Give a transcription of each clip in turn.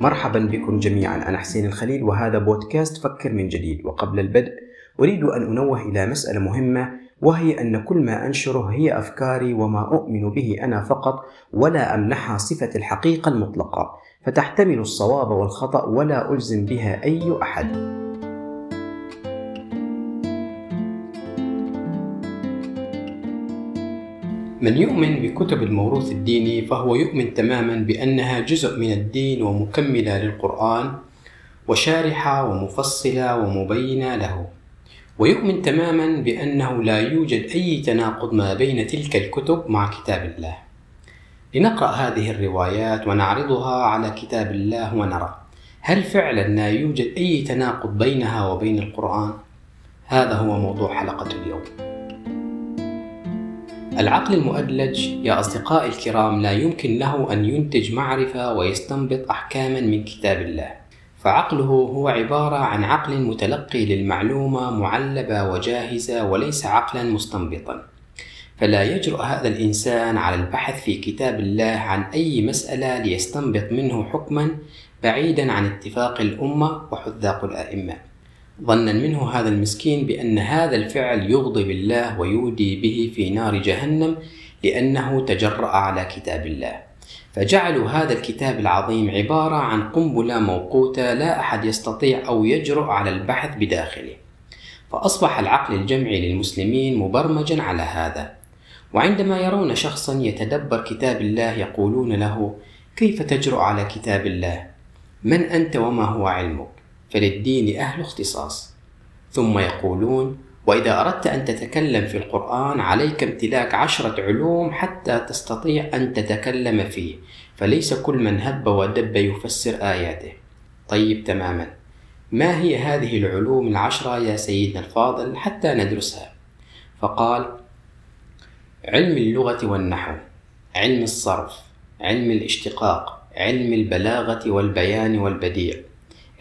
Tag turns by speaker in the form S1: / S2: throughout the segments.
S1: مرحبا بكم جميعا أنا حسين الخليل وهذا بودكاست فكر من جديد وقبل البدء أريد أن أنوه إلى مسألة مهمة وهي أن كل ما أنشره هي أفكاري وما أؤمن به أنا فقط ولا أمنحها صفة الحقيقة المطلقة فتحتمل الصواب والخطأ ولا ألزم بها أي أحد من يؤمن بكتب الموروث الديني فهو يؤمن تماما بأنها جزء من الدين ومكملة للقرآن وشارحة ومفصلة ومبينة له ويؤمن تماما بأنه لا يوجد أي تناقض ما بين تلك الكتب مع كتاب الله لنقرأ هذه الروايات ونعرضها على كتاب الله ونرى هل فعلا لا يوجد أي تناقض بينها وبين القرآن؟ هذا هو موضوع حلقة اليوم العقل المؤدلج يا أصدقائي الكرام لا يمكن له أن ينتج معرفة ويستنبط أحكاما من كتاب الله فعقله هو عبارة عن عقل متلقي للمعلومة معلبة وجاهزة وليس عقلا مستنبطا فلا يجرؤ هذا الإنسان على البحث في كتاب الله عن أي مسألة ليستنبط منه حكما بعيدا عن اتفاق الأمة وحذاق الأئمة ظنا منه هذا المسكين بأن هذا الفعل يغضب الله ويودي به في نار جهنم لأنه تجرأ على كتاب الله فجعلوا هذا الكتاب العظيم عبارة عن قنبلة موقوتة لا أحد يستطيع أو يجرؤ على البحث بداخله فأصبح العقل الجمعي للمسلمين مبرمجا على هذا وعندما يرون شخصا يتدبر كتاب الله يقولون له كيف تجرؤ على كتاب الله من أنت وما هو علمك فللدين أهل اختصاص ثم يقولون وإذا أردت أن تتكلم في القرآن عليك امتلاك عشرة علوم حتى تستطيع أن تتكلم فيه فليس كل من هب ودب يفسر آياته طيب تماما ما هي هذه العلوم العشرة يا سيدنا الفاضل حتى ندرسها فقال علم اللغة والنحو علم الصرف علم الاشتقاق علم البلاغة والبيان والبديع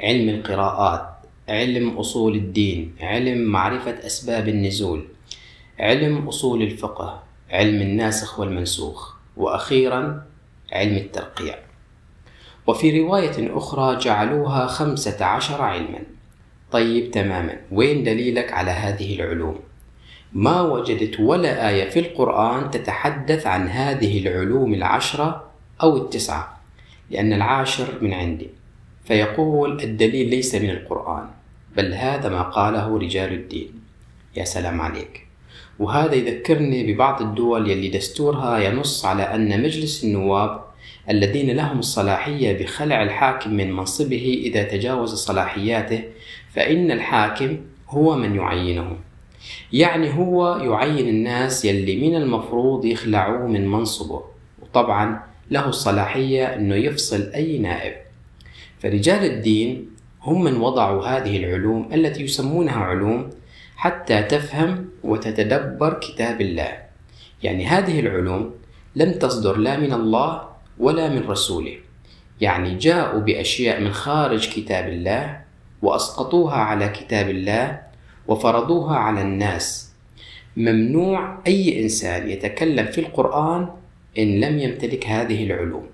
S1: علم القراءات علم أصول الدين علم معرفة أسباب النزول علم أصول الفقه علم الناسخ والمنسوخ وأخيرا علم الترقيع وفي رواية أخرى جعلوها خمسة عشر علما طيب تماما وين دليلك على هذه العلوم؟ ما وجدت ولا آية في القرآن تتحدث عن هذه العلوم العشرة أو التسعة لأن العاشر من عندي فيقول الدليل ليس من القرآن بل هذا ما قاله رجال الدين يا سلام عليك وهذا يذكرني ببعض الدول يلي دستورها ينص على أن مجلس النواب الذين لهم الصلاحية بخلع الحاكم من منصبه إذا تجاوز صلاحياته فإن الحاكم هو من يعينهم يعني هو يعين الناس يلي من المفروض يخلعوه من منصبه وطبعا له الصلاحية أنه يفصل أي نائب فرجال الدين هم من وضعوا هذه العلوم التي يسمونها علوم حتى تفهم وتتدبر كتاب الله يعني هذه العلوم لم تصدر لا من الله ولا من رسوله يعني جاءوا باشياء من خارج كتاب الله واسقطوها على كتاب الله وفرضوها على الناس ممنوع اي انسان يتكلم في القران ان لم يمتلك هذه العلوم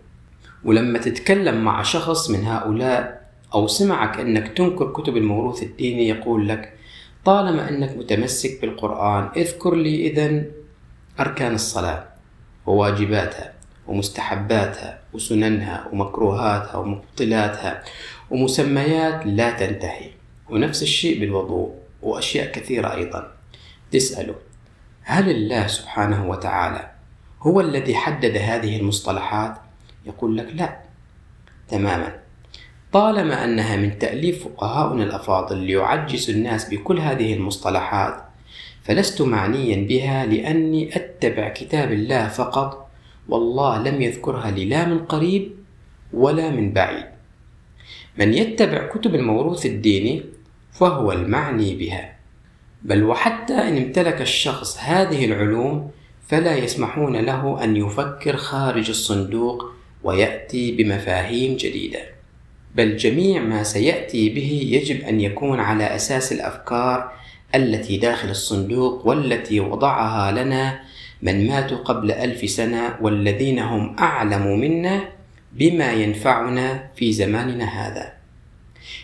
S1: ولما تتكلم مع شخص من هؤلاء أو سمعك أنك تنكر كتب الموروث الديني يقول لك طالما أنك متمسك بالقرآن اذكر لي إذا أركان الصلاة وواجباتها ومستحباتها وسننها ومكروهاتها ومبطلاتها ومسميات لا تنتهي ونفس الشيء بالوضوء وأشياء كثيرة أيضا تسأله هل الله سبحانه وتعالى هو الذي حدد هذه المصطلحات يقول لك لا تماما طالما أنها من تأليف فقهاؤنا الأفاضل ليعجس الناس بكل هذه المصطلحات فلست معنيا بها لأني أتبع كتاب الله فقط والله لم يذكرها لي لا من قريب ولا من بعيد من يتبع كتب الموروث الديني فهو المعني بها بل وحتى إن امتلك الشخص هذه العلوم فلا يسمحون له أن يفكر خارج الصندوق ويأتي بمفاهيم جديدة بل جميع ما سيأتي به يجب أن يكون على أساس الأفكار التي داخل الصندوق والتي وضعها لنا من ماتوا قبل ألف سنة والذين هم أعلم منا بما ينفعنا في زماننا هذا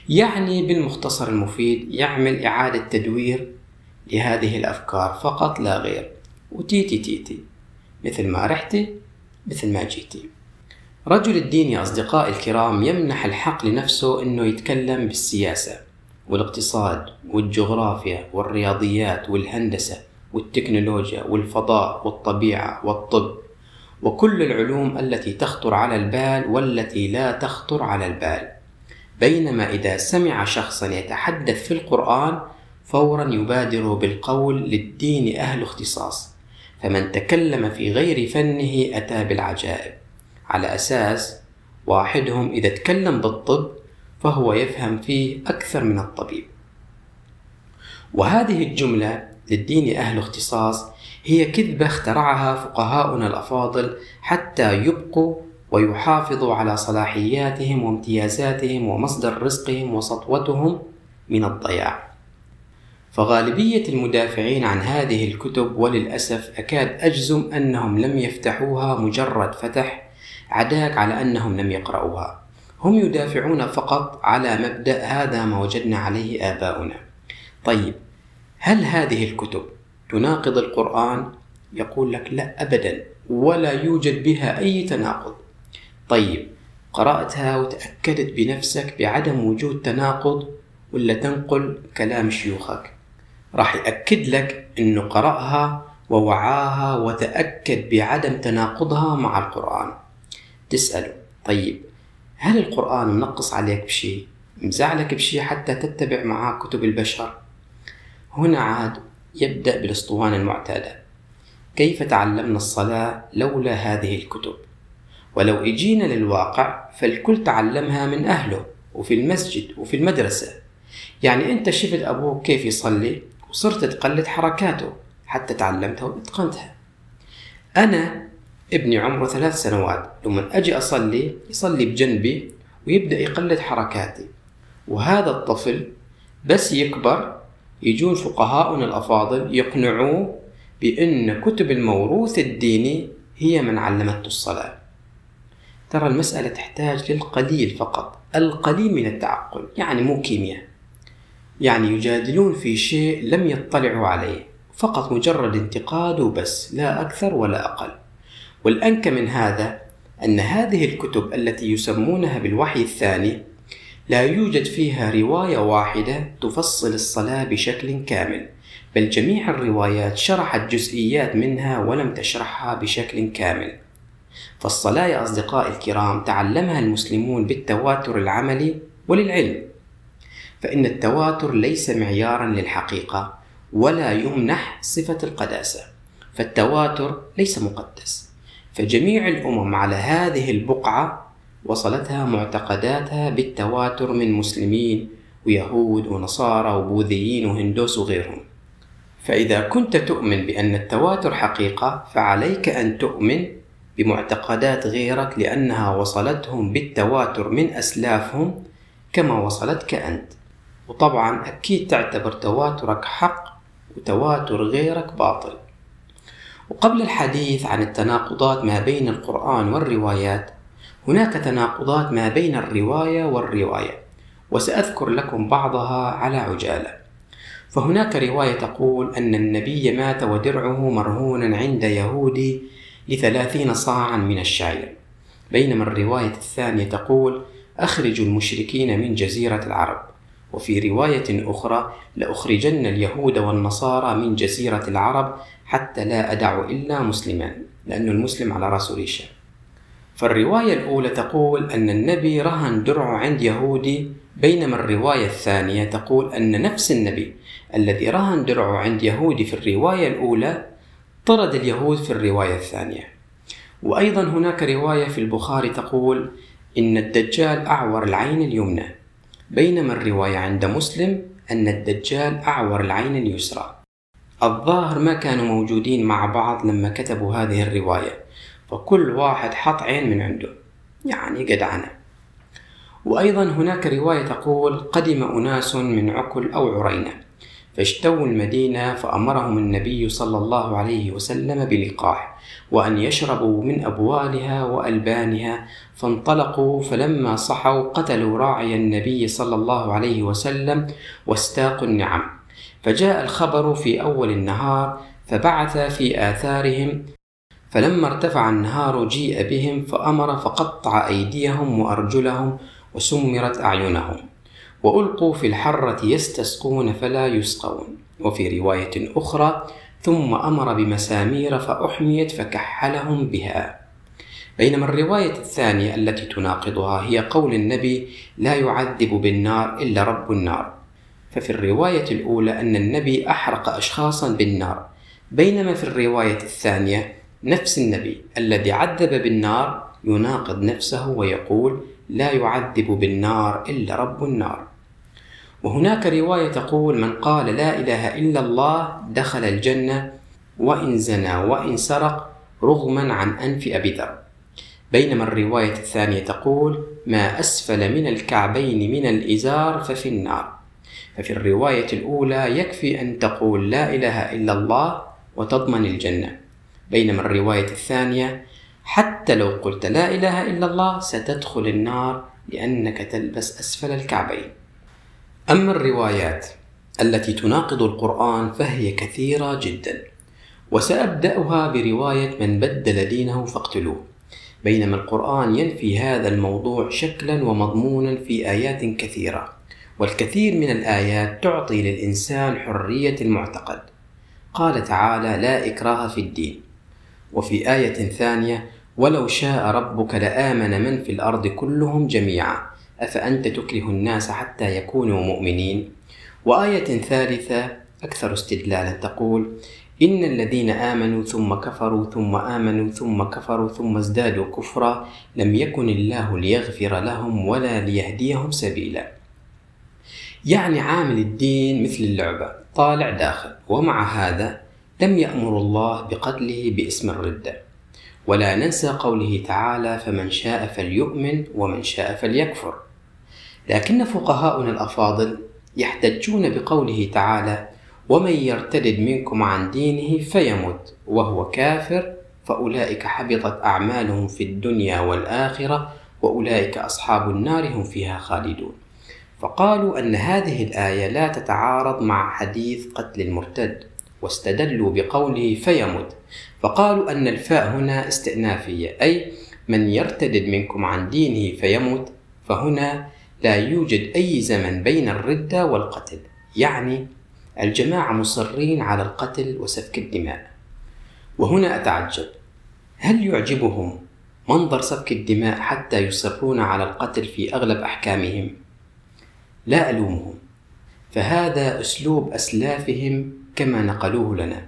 S1: يعني بالمختصر المفيد يعمل إعادة تدوير لهذه الأفكار فقط لا غير وتيتي تيتي مثل ما رحتي مثل ما جيتي رجل الدين يا أصدقائي الكرام يمنح الحق لنفسه أنه يتكلم بالسياسة والاقتصاد والجغرافيا والرياضيات والهندسة والتكنولوجيا والفضاء والطبيعة والطب وكل العلوم التي تخطر على البال والتي لا تخطر على البال بينما إذا سمع شخصا يتحدث في القرآن فورا يبادر بالقول للدين أهل اختصاص فمن تكلم في غير فنه أتى بالعجائب على أساس واحدهم إذا تكلم بالطب فهو يفهم فيه أكثر من الطبيب وهذه الجملة للدين أهل اختصاص هي كذبة اخترعها فقهاؤنا الأفاضل حتى يبقوا ويحافظوا على صلاحياتهم وامتيازاتهم ومصدر رزقهم وسطوتهم من الضياع فغالبية المدافعين عن هذه الكتب وللأسف أكاد أجزم أنهم لم يفتحوها مجرد فتح عداك على أنهم لم يقرأوها هم يدافعون فقط على مبدأ هذا ما وجدنا عليه آباؤنا طيب هل هذه الكتب تناقض القرآن؟ يقول لك لا أبدا ولا يوجد بها أي تناقض طيب قرأتها وتأكدت بنفسك بعدم وجود تناقض ولا تنقل كلام شيوخك راح يأكد لك أنه قرأها ووعاها وتأكد بعدم تناقضها مع القرآن تسأله طيب هل القرآن منقص عليك بشيء مزعلك بشيء حتى تتبع معاه كتب البشر هنا عاد يبدأ بالاسطوانة المعتادة كيف تعلمنا الصلاة لولا هذه الكتب ولو اجينا للواقع فالكل تعلمها من اهله وفي المسجد وفي المدرسه يعني انت شفت ابوك كيف يصلي وصرت تقلد حركاته حتى تعلمتها واتقنتها انا ابني عمره ثلاث سنوات لما أجي أصلي يصلي بجنبي ويبدأ يقلد حركاتي وهذا الطفل بس يكبر يجون فقهاؤنا الأفاضل يقنعوه بأن كتب الموروث الديني هي من علمته الصلاة ترى المسألة تحتاج للقليل فقط القليل من التعقل يعني مو كيمياء يعني يجادلون في شيء لم يطلعوا عليه فقط مجرد انتقاد وبس لا أكثر ولا أقل والأنكى من هذا أن هذه الكتب التي يسمونها بالوحي الثاني لا يوجد فيها رواية واحدة تفصل الصلاة بشكل كامل، بل جميع الروايات شرحت جزئيات منها ولم تشرحها بشكل كامل. فالصلاة يا أصدقائي الكرام تعلمها المسلمون بالتواتر العملي وللعلم، فإن التواتر ليس معيارا للحقيقة ولا يمنح صفة القداسة، فالتواتر ليس مقدس، فجميع الأمم على هذه البقعة وصلتها معتقداتها بالتواتر من مسلمين ويهود ونصارى وبوذيين وهندوس وغيرهم فإذا كنت تؤمن بأن التواتر حقيقة فعليك أن تؤمن بمعتقدات غيرك لأنها وصلتهم بالتواتر من أسلافهم كما وصلتك أنت وطبعا أكيد تعتبر تواترك حق وتواتر غيرك باطل وقبل الحديث عن التناقضات ما بين القرآن والروايات هناك تناقضات ما بين الرواية والرواية وسأذكر لكم بعضها على عجالة فهناك رواية تقول أن النبي مات ودرعه مرهونا عند يهودي لثلاثين صاعا من الشعير بينما الرواية الثانية تقول أخرجوا المشركين من جزيرة العرب وفي رواية أخرى لأخرجن اليهود والنصارى من جزيرة العرب حتى لا أدع إلا مسلما لأن المسلم على رأس ريشة فالرواية الأولى تقول أن النبي رهن درعه عند يهودي بينما الرواية الثانية تقول أن نفس النبي الذي رهن درعه عند يهودي في الرواية الأولى طرد اليهود في الرواية الثانية وأيضا هناك رواية في البخاري تقول إن الدجال أعور العين اليمنى بينما الرواية عند مسلم أن الدجال أعور العين اليسرى الظاهر ما كانوا موجودين مع بعض لما كتبوا هذه الرواية فكل واحد حط عين من عنده يعني جدعنة وأيضا هناك رواية تقول قدم أناس من عكل أو عرينة فاشتووا المدينة فأمرهم النبي صلى الله عليه وسلم بلقاح وأن يشربوا من أبوالها وألبانها فانطلقوا فلما صحوا قتلوا راعي النبي صلى الله عليه وسلم واستاقوا النعم فجاء الخبر في أول النهار فبعث في آثارهم فلما ارتفع النهار جيء بهم فأمر فقطع أيديهم وأرجلهم وسمرت أعينهم وألقوا في الحرة يستسقون فلا يسقون وفي رواية أخرى ثم أمر بمسامير فأحميت فكحلهم بها بينما الرواية الثانية التي تناقضها هي قول النبي لا يعذب بالنار إلا رب النار ففي الرواية الأولى أن النبي أحرق أشخاصا بالنار بينما في الرواية الثانية نفس النبي الذي عذب بالنار يناقض نفسه ويقول لا يعذب بالنار إلا رب النار وهناك رواية تقول من قال لا إله إلا الله دخل الجنة وإن زنى وإن سرق رغما عن أنف أبي ذر بينما الرواية الثانية تقول ما أسفل من الكعبين من الإزار ففي النار ففي الرواية الأولى يكفي أن تقول لا إله إلا الله وتضمن الجنة بينما الرواية الثانية حتى لو قلت لا إله إلا الله ستدخل النار لأنك تلبس أسفل الكعبين أما الروايات التي تناقض القرآن فهي كثيرة جدا وسأبدأها برواية من بدل دينه فاقتلوه بينما القرآن ينفي هذا الموضوع شكلا ومضمونا في آيات كثيرة والكثير من الآيات تعطي للإنسان حرية المعتقد قال تعالى لا إكراه في الدين وفي آية ثانية ولو شاء ربك لآمن من في الأرض كلهم جميعا أفأنت تكره الناس حتى يكونوا مؤمنين وآية ثالثة أكثر استدلالا تقول إن الذين آمنوا ثم كفروا ثم آمنوا ثم كفروا ثم ازدادوا كفرا لم يكن الله ليغفر لهم ولا ليهديهم سبيلا يعني عامل الدين مثل اللعبة طالع داخل ومع هذا لم يأمر الله بقتله باسم الردة ولا ننسى قوله تعالى فمن شاء فليؤمن ومن شاء فليكفر لكن فقهاؤنا الأفاضل يحتجون بقوله تعالى ومن يرتد منكم عن دينه فيمت وهو كافر فأولئك حبطت أعمالهم في الدنيا والآخرة وأولئك أصحاب النار هم فيها خالدون فقالوا أن هذه الآية لا تتعارض مع حديث قتل المرتد واستدلوا بقوله فيمت فقالوا أن الفاء هنا استئنافية أي من يرتد منكم عن دينه فيمت فهنا لا يوجد أي زمن بين الردة والقتل يعني الجماعة مصرين على القتل وسفك الدماء وهنا أتعجب هل يعجبهم منظر سفك الدماء حتى يصرون على القتل في أغلب أحكامهم لا ألومهم فهذا أسلوب أسلافهم كما نقلوه لنا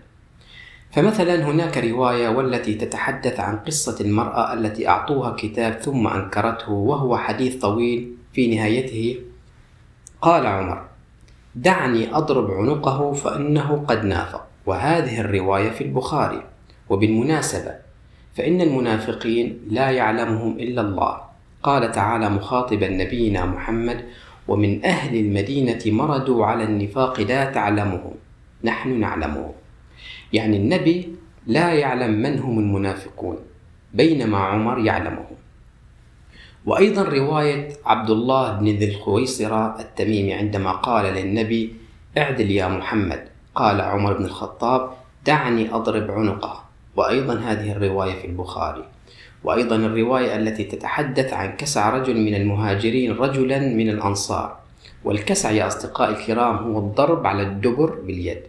S1: فمثلا هناك رواية والتي تتحدث عن قصة المرأة التي أعطوها كتاب ثم أنكرته وهو حديث طويل في نهايته قال عمر دعني أضرب عنقه فإنه قد نافق وهذه الرواية في البخاري وبالمناسبة فإن المنافقين لا يعلمهم إلا الله قال تعالى مخاطبا نبينا محمد ومن أهل المدينة مرضوا على النفاق لا تعلمهم نحن نعلمهم يعني النبي لا يعلم من هم المنافقون بينما عمر يعلمهم وأيضا رواية عبد الله بن ذي الخويصرة التميمي عندما قال للنبي اعدل يا محمد قال عمر بن الخطاب دعني أضرب عنقه وأيضا هذه الرواية في البخاري وأيضا الرواية التي تتحدث عن كسع رجل من المهاجرين رجلا من الأنصار والكسع يا أصدقائي الكرام هو الضرب على الدبر باليد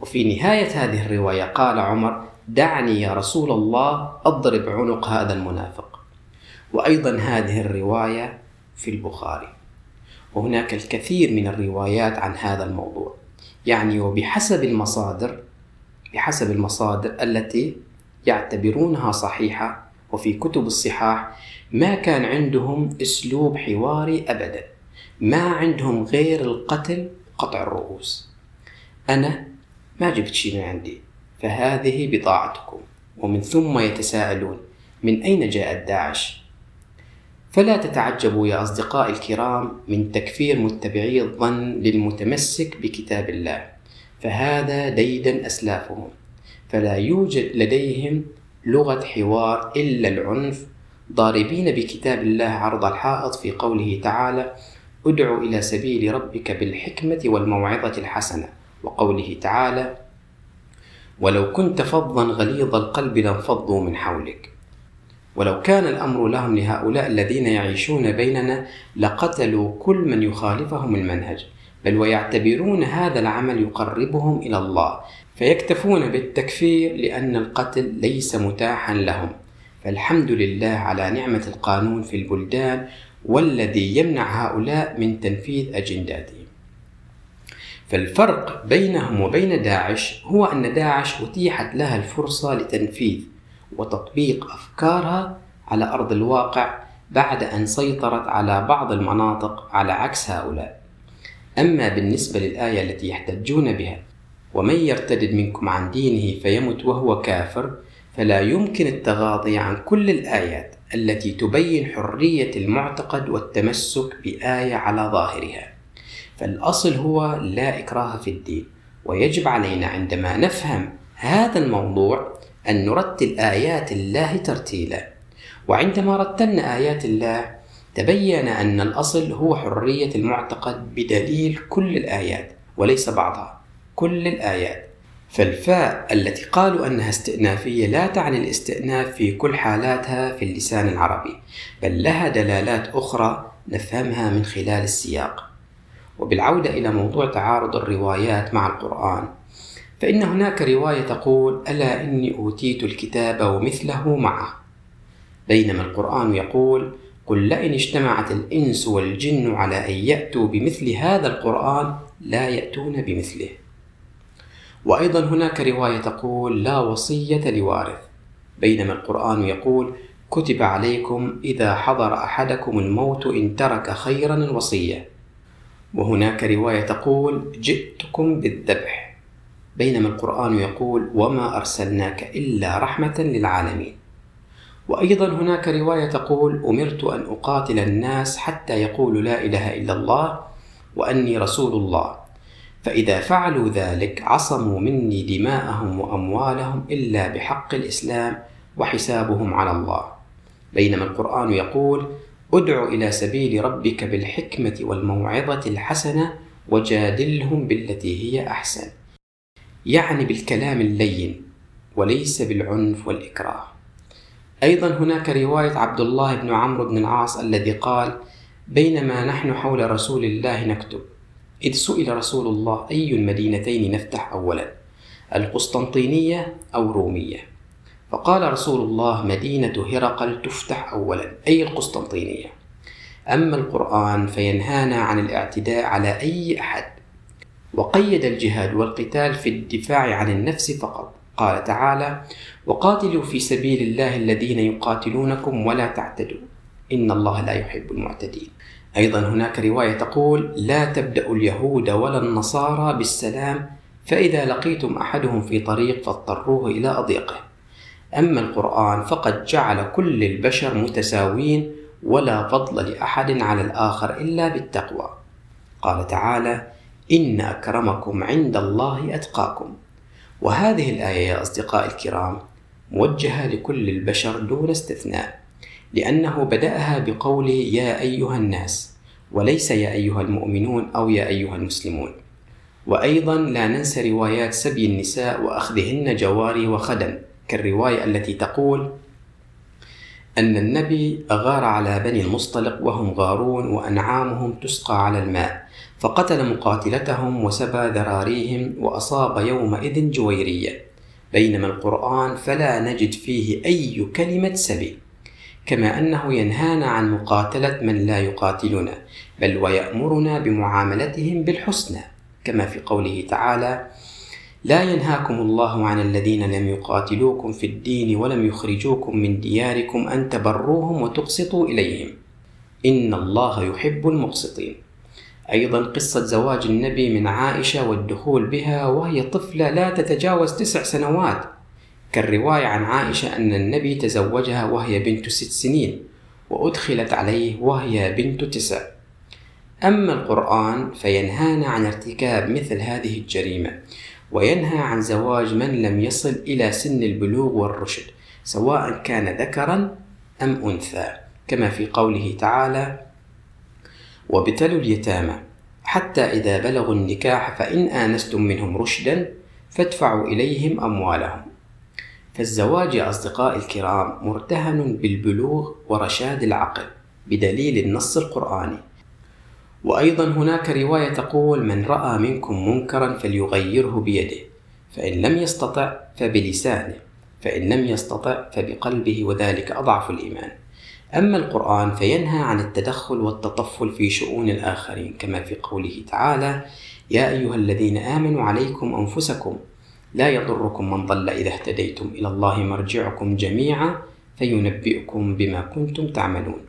S1: وفي نهاية هذه الرواية قال عمر دعني يا رسول الله أضرب عنق هذا المنافق وأيضا هذه الرواية في البخاري وهناك الكثير من الروايات عن هذا الموضوع يعني وبحسب المصادر بحسب المصادر التي يعتبرونها صحيحة وفي كتب الصحاح ما كان عندهم اسلوب حواري ابدا ما عندهم غير القتل قطع الرؤوس انا ما جبت شيء من عندي فهذه بضاعتكم ومن ثم يتساءلون من اين جاءت داعش فلا تتعجبوا يا اصدقائي الكرام من تكفير متبعي الظن للمتمسك بكتاب الله فهذا ديدا اسلافهم فلا يوجد لديهم لغة حوار إلا العنف ضاربين بكتاب الله عرض الحائط في قوله تعالى ادع إلى سبيل ربك بالحكمة والموعظة الحسنة وقوله تعالى ولو كنت فظا غليظ القلب لانفضوا من حولك ولو كان الأمر لهم لهؤلاء الذين يعيشون بيننا لقتلوا كل من يخالفهم المنهج بل ويعتبرون هذا العمل يقربهم إلى الله فيكتفون بالتكفير لأن القتل ليس متاحا لهم فالحمد لله على نعمة القانون في البلدان والذي يمنع هؤلاء من تنفيذ أجنداتهم فالفرق بينهم وبين داعش هو أن داعش أتيحت لها الفرصة لتنفيذ وتطبيق أفكارها على أرض الواقع بعد أن سيطرت على بعض المناطق على عكس هؤلاء أما بالنسبة للآية التي يحتجون بها ومن يرتد منكم عن دينه فيمت وهو كافر فلا يمكن التغاضي عن كل الآيات التي تبين حرية المعتقد والتمسك بآية على ظاهرها فالأصل هو لا إكراه في الدين ويجب علينا عندما نفهم هذا الموضوع أن نرتل آيات الله ترتيلا وعندما رتلنا آيات الله تبين أن الأصل هو حرية المعتقد بدليل كل الآيات وليس بعضها كل الآيات فالفاء التي قالوا أنها استئنافية لا تعني الاستئناف في كل حالاتها في اللسان العربي بل لها دلالات أخرى نفهمها من خلال السياق وبالعودة إلى موضوع تعارض الروايات مع القرآن فإن هناك رواية تقول ألا إني أوتيت الكتاب ومثله معه بينما القرآن يقول قل لئن اجتمعت الإنس والجن على أن يأتوا بمثل هذا القرآن لا يأتون بمثله وايضا هناك روايه تقول لا وصيه لوارث بينما القران يقول كتب عليكم اذا حضر احدكم الموت ان ترك خيرا الوصيه وهناك روايه تقول جئتكم بالذبح بينما القران يقول وما ارسلناك الا رحمه للعالمين وايضا هناك روايه تقول امرت ان اقاتل الناس حتى يقولوا لا اله الا الله واني رسول الله فإذا فعلوا ذلك عصموا مني دماءهم وأموالهم إلا بحق الإسلام وحسابهم على الله بينما القرآن يقول ادع إلى سبيل ربك بالحكمة والموعظة الحسنة وجادلهم بالتي هي أحسن يعني بالكلام اللين وليس بالعنف والإكراه أيضا هناك رواية عبد الله بن عمرو بن العاص الذي قال بينما نحن حول رسول الله نكتب إذ سئل رسول الله أي المدينتين نفتح أولا القسطنطينية أو رومية فقال رسول الله مدينة هرقل تفتح أولا أي القسطنطينية أما القرآن فينهانا عن الاعتداء على أي أحد وقيد الجهاد والقتال في الدفاع عن النفس فقط قال تعالى وقاتلوا في سبيل الله الذين يقاتلونكم ولا تعتدوا إن الله لا يحب المعتدين أيضا هناك رواية تقول: لا تبدأ اليهود ولا النصارى بالسلام فإذا لقيتم أحدهم في طريق فاضطروه إلى أضيقه. أما القرآن فقد جعل كل البشر متساوين ولا فضل لأحد على الآخر إلا بالتقوى. قال تعالى: إن أكرمكم عند الله أتقاكم. وهذه الآية يا أصدقائي الكرام موجهة لكل البشر دون استثناء. لأنه بدأها بقول يا أيها الناس وليس يا أيها المؤمنون أو يا أيها المسلمون وأيضا لا ننسى روايات سبي النساء وأخذهن جواري وخدم كالرواية التي تقول أن النبي غار على بني المصطلق وهم غارون وأنعامهم تسقى على الماء فقتل مقاتلتهم وسبى ذراريهم وأصاب يومئذ جويرية بينما القرآن فلا نجد فيه أي كلمة سبي كما أنه ينهانا عن مقاتلة من لا يقاتلنا بل ويأمرنا بمعاملتهم بالحسنى كما في قوله تعالى لا ينهاكم الله عن الذين لم يقاتلوكم في الدين ولم يخرجوكم من دياركم أن تبروهم وتقسطوا إليهم إن الله يحب المقسطين أيضا قصة زواج النبي من عائشة والدخول بها وهي طفلة لا تتجاوز تسع سنوات كالرواية عن عائشة أن النبي تزوجها وهي بنت ست سنين وأدخلت عليه وهي بنت تسع أما القرآن فينهانا عن ارتكاب مثل هذه الجريمة وينهى عن زواج من لم يصل إلى سن البلوغ والرشد سواء كان ذكرا أم أنثى كما في قوله تعالى وابتلوا اليتامى حتى إذا بلغوا النكاح فإن آنستم منهم رشدا فادفعوا إليهم أموالهم فالزواج يا أصدقائي الكرام مرتهن بالبلوغ ورشاد العقل بدليل النص القرآني وأيضا هناك رواية تقول من رأى منكم منكرا فليغيره بيده فإن لم يستطع فبلسانه فإن لم يستطع فبقلبه وذلك أضعف الإيمان أما القرآن فينهى عن التدخل والتطفل في شؤون الآخرين كما في قوله تعالى يا أيها الذين آمنوا عليكم أنفسكم لا يضركم من ضل إذا اهتديتم إلى الله مرجعكم جميعا فينبئكم بما كنتم تعملون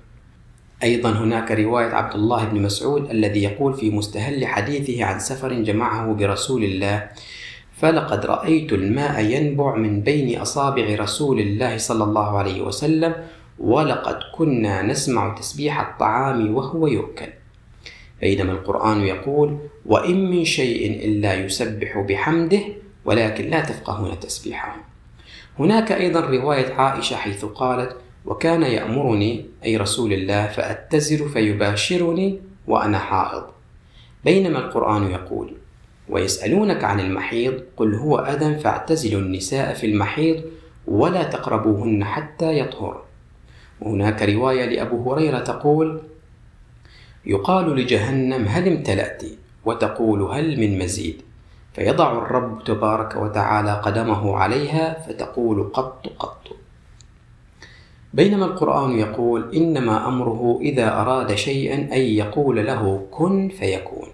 S1: أيضا هناك رواية عبد الله بن مسعود الذي يقول في مستهل حديثه عن سفر جمعه برسول الله فلقد رأيت الماء ينبع من بين أصابع رسول الله صلى الله عليه وسلم ولقد كنا نسمع تسبيح الطعام وهو يؤكل بينما القرآن يقول وإن من شيء إلا يسبح بحمده ولكن لا تفقهون تسبيحهم هناك أيضا رواية عائشة حيث قالت وكان يأمرني أي رسول الله فأتزر فيباشرني وأنا حائض بينما القرآن يقول ويسألونك عن المحيض قل هو أذى فاعتزلوا النساء في المحيض ولا تقربوهن حتى يطهر وهناك رواية لأبو هريرة تقول يقال لجهنم هل امتلأت وتقول هل من مزيد فيضع الرب تبارك وتعالى قدمه عليها فتقول قط قط بينما القرآن يقول إنما أمره إذا أراد شيئا أن يقول له كن فيكون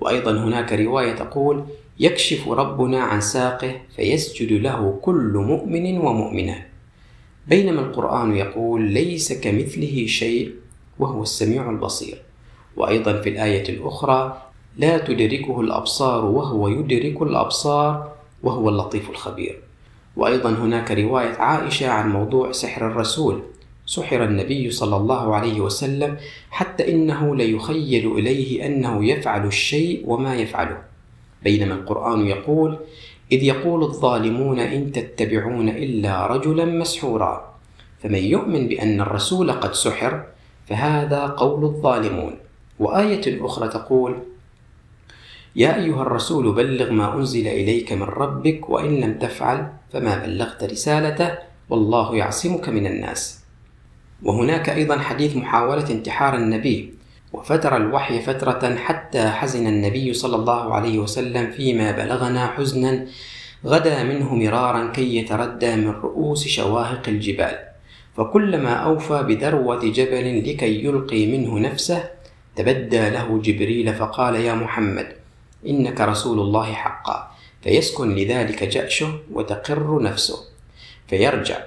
S1: وأيضا هناك رواية تقول يكشف ربنا عن ساقه فيسجد له كل مؤمن ومؤمنة بينما القرآن يقول ليس كمثله شيء وهو السميع البصير وأيضا في الآية الأخرى لا تدركه الأبصار وهو يدرك الأبصار وهو اللطيف الخبير وأيضا هناك رواية عائشة عن موضوع سحر الرسول سحر النبي صلى الله عليه وسلم حتى إنه ليخيل إليه أنه يفعل الشيء وما يفعله بينما القرآن يقول إذ يقول الظالمون إن تتبعون إلا رجلا مسحورا فمن يؤمن بأن الرسول قد سحر فهذا قول الظالمون وآية أخرى تقول يا أيها الرسول بلغ ما أنزل إليك من ربك وإن لم تفعل فما بلغت رسالته والله يعصمك من الناس. وهناك أيضا حديث محاولة انتحار النبي وفتر الوحي فترة حتى حزن النبي صلى الله عليه وسلم فيما بلغنا حزنا غدا منه مرارا كي يتردى من رؤوس شواهق الجبال فكلما أوفى بذروة جبل لكي يلقي منه نفسه تبدى له جبريل فقال يا محمد إنك رسول الله حقا فيسكن لذلك جأشه وتقر نفسه فيرجع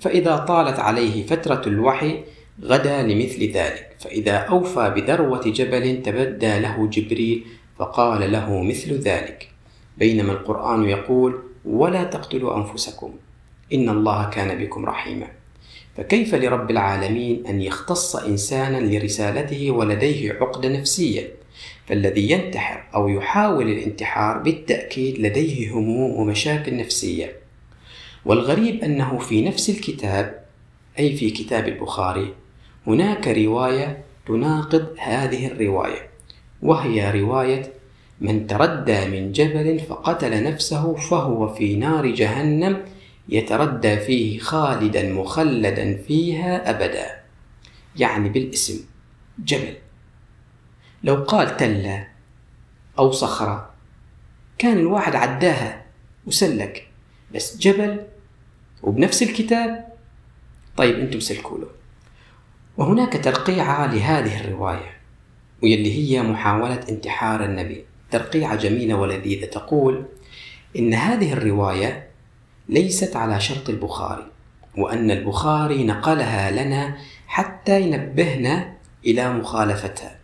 S1: فإذا طالت عليه فترة الوحي غدا لمثل ذلك فإذا أوفى بذروة جبل تبدى له جبريل فقال له مثل ذلك بينما القرآن يقول ولا تقتلوا أنفسكم إن الله كان بكم رحيما فكيف لرب العالمين أن يختص إنسانا لرسالته ولديه عقدة نفسية فالذي ينتحر أو يحاول الانتحار بالتأكيد لديه هموم ومشاكل نفسية والغريب أنه في نفس الكتاب أي في كتاب البخاري هناك رواية تناقض هذه الرواية وهي رواية من تردى من جبل فقتل نفسه فهو في نار جهنم يتردى فيه خالدا مخلدا فيها أبدا يعني بالاسم جبل لو قال تلة أو صخرة كان الواحد عداها وسلك بس جبل وبنفس الكتاب طيب أنتم سلكوا له وهناك ترقيعة لهذه الرواية واللي هي محاولة انتحار النبي ترقيعة جميلة ولذيذة تقول إن هذه الرواية ليست على شرط البخاري وأن البخاري نقلها لنا حتى ينبهنا إلى مخالفتها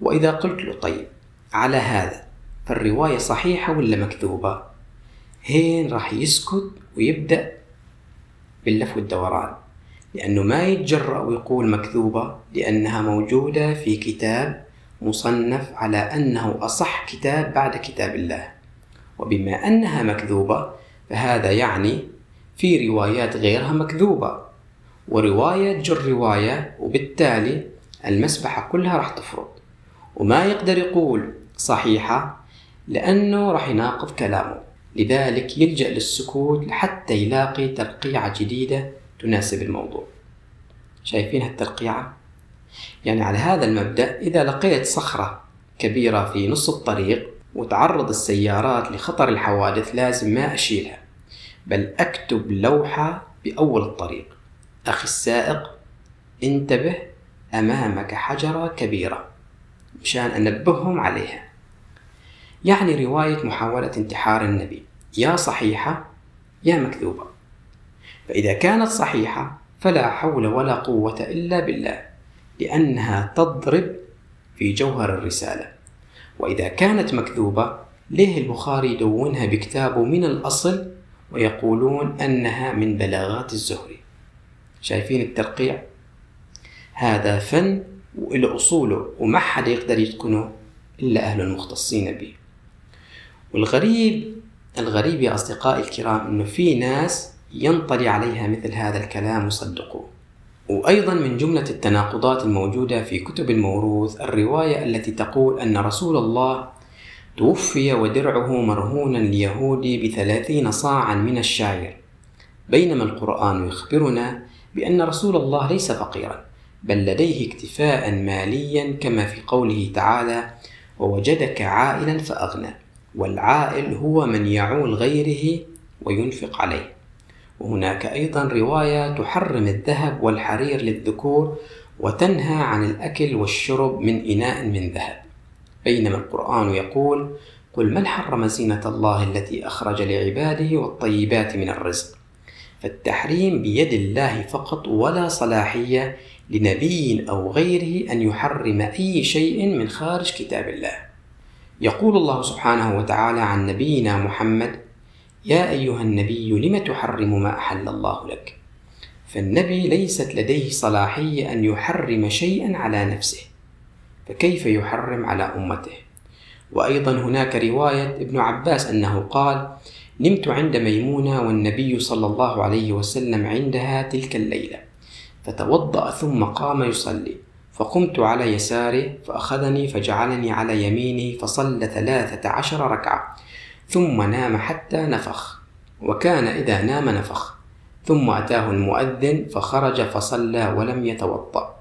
S1: وإذا قلت له طيب على هذا فالرواية صحيحة ولا مكذوبة هين راح يسكت ويبدأ باللف والدوران لأنه ما يتجرأ ويقول مكذوبة لأنها موجودة في كتاب مصنف على أنه أصح كتاب بعد كتاب الله وبما أنها مكذوبة فهذا يعني في روايات غيرها مكذوبة ورواية جر رواية وبالتالي المسبحة كلها راح تفرض وما يقدر يقول صحيحة لأنه راح يناقض كلامه لذلك يلجأ للسكوت حتى يلاقي ترقيعة جديدة تناسب الموضوع شايفين هالترقيعة؟ يعني على هذا المبدأ إذا لقيت صخرة كبيرة في نص الطريق وتعرض السيارات لخطر الحوادث لازم ما أشيلها بل أكتب لوحة بأول الطريق أخي السائق انتبه أمامك حجرة كبيرة مشان أنبههم عليها يعني رواية محاولة انتحار النبي يا صحيحة يا مكذوبة فإذا كانت صحيحة فلا حول ولا قوة إلا بالله لأنها تضرب في جوهر الرسالة وإذا كانت مكذوبة ليه البخاري يدونها بكتابه من الأصل ويقولون أنها من بلاغات الزهري شايفين الترقيع هذا فن وله أصوله وما حدا يقدر يتقنه إلا أهل المختصين به والغريب الغريب يا أصدقائي الكرام أنه في ناس ينطلي عليها مثل هذا الكلام وصدقوه وأيضا من جملة التناقضات الموجودة في كتب الموروث الرواية التي تقول أن رسول الله توفي ودرعه مرهونا ليهودي بثلاثين صاعا من الشعير بينما القرآن يخبرنا بأن رسول الله ليس فقيرا بل لديه اكتفاء ماليا كما في قوله تعالى ووجدك عائلا فأغنى والعائل هو من يعول غيره وينفق عليه وهناك أيضا رواية تحرم الذهب والحرير للذكور وتنهى عن الأكل والشرب من إناء من ذهب بينما القرآن يقول قل من حرم زينة الله التي أخرج لعباده والطيبات من الرزق فالتحريم بيد الله فقط ولا صلاحية لنبي أو غيره أن يحرم أي شيء من خارج كتاب الله. يقول الله سبحانه وتعالى عن نبينا محمد: "يا أيها النبي لم تحرم ما أحل الله لك؟" فالنبي ليست لديه صلاحية أن يحرم شيئا على نفسه، فكيف يحرم على أمته؟ وأيضا هناك رواية ابن عباس أنه قال: نمت عند ميمونة والنبي صلى الله عليه وسلم عندها تلك الليلة، فتوضأ ثم قام يصلي فقمت على يساره فأخذني فجعلني على يمينه فصلى ثلاثة عشر ركعة ثم نام حتى نفخ وكان إذا نام نفخ ثم أتاه المؤذن فخرج فصلى ولم يتوضأ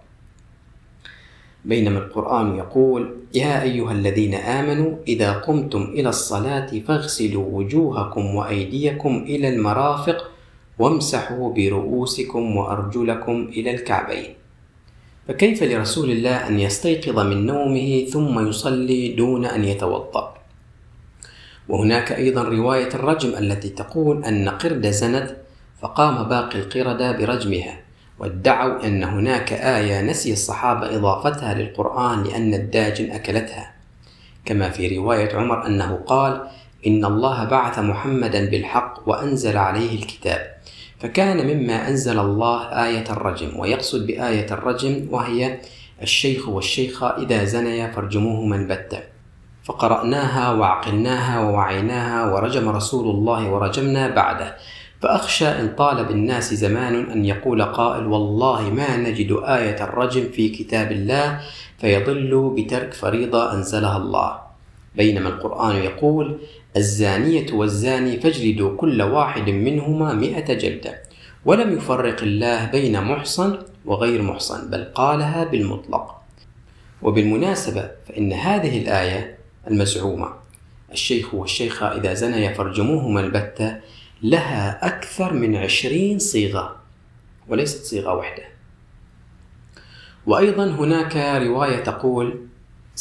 S1: بينما القرآن يقول يا أيها الذين آمنوا إذا قمتم إلى الصلاة فاغسلوا وجوهكم وأيديكم إلى المرافق وامسحوا برؤوسكم وأرجلكم إلى الكعبين فكيف لرسول الله أن يستيقظ من نومه ثم يصلي دون أن يتوضأ وهناك أيضا رواية الرجم التي تقول أن قرد زنت فقام باقي القردة برجمها وادعوا أن هناك آية نسي الصحابة إضافتها للقرآن لأن الداجن أكلتها كما في رواية عمر أنه قال إن الله بعث محمدا بالحق وأنزل عليه الكتاب فكان مما أنزل الله آية الرجم ويقصد بآية الرجم وهي الشيخ والشيخة إذا زنيا فارجموهما البتة فقرأناها وعقلناها ووعيناها ورجم رسول الله ورجمنا بعده فأخشى إن طال بالناس زمان أن يقول قائل والله ما نجد آية الرجم في كتاب الله فيضل بترك فريضة أنزلها الله بينما القرآن يقول الزانية والزاني فاجلدوا كل واحد منهما مئة جلدة ولم يفرق الله بين محصن وغير محصن بل قالها بالمطلق وبالمناسبة فإن هذه الآية المزعومة الشيخ والشيخة إذا زنيا فارجموهما البتة لها أكثر من عشرين صيغة وليست صيغة واحدة وأيضا هناك رواية تقول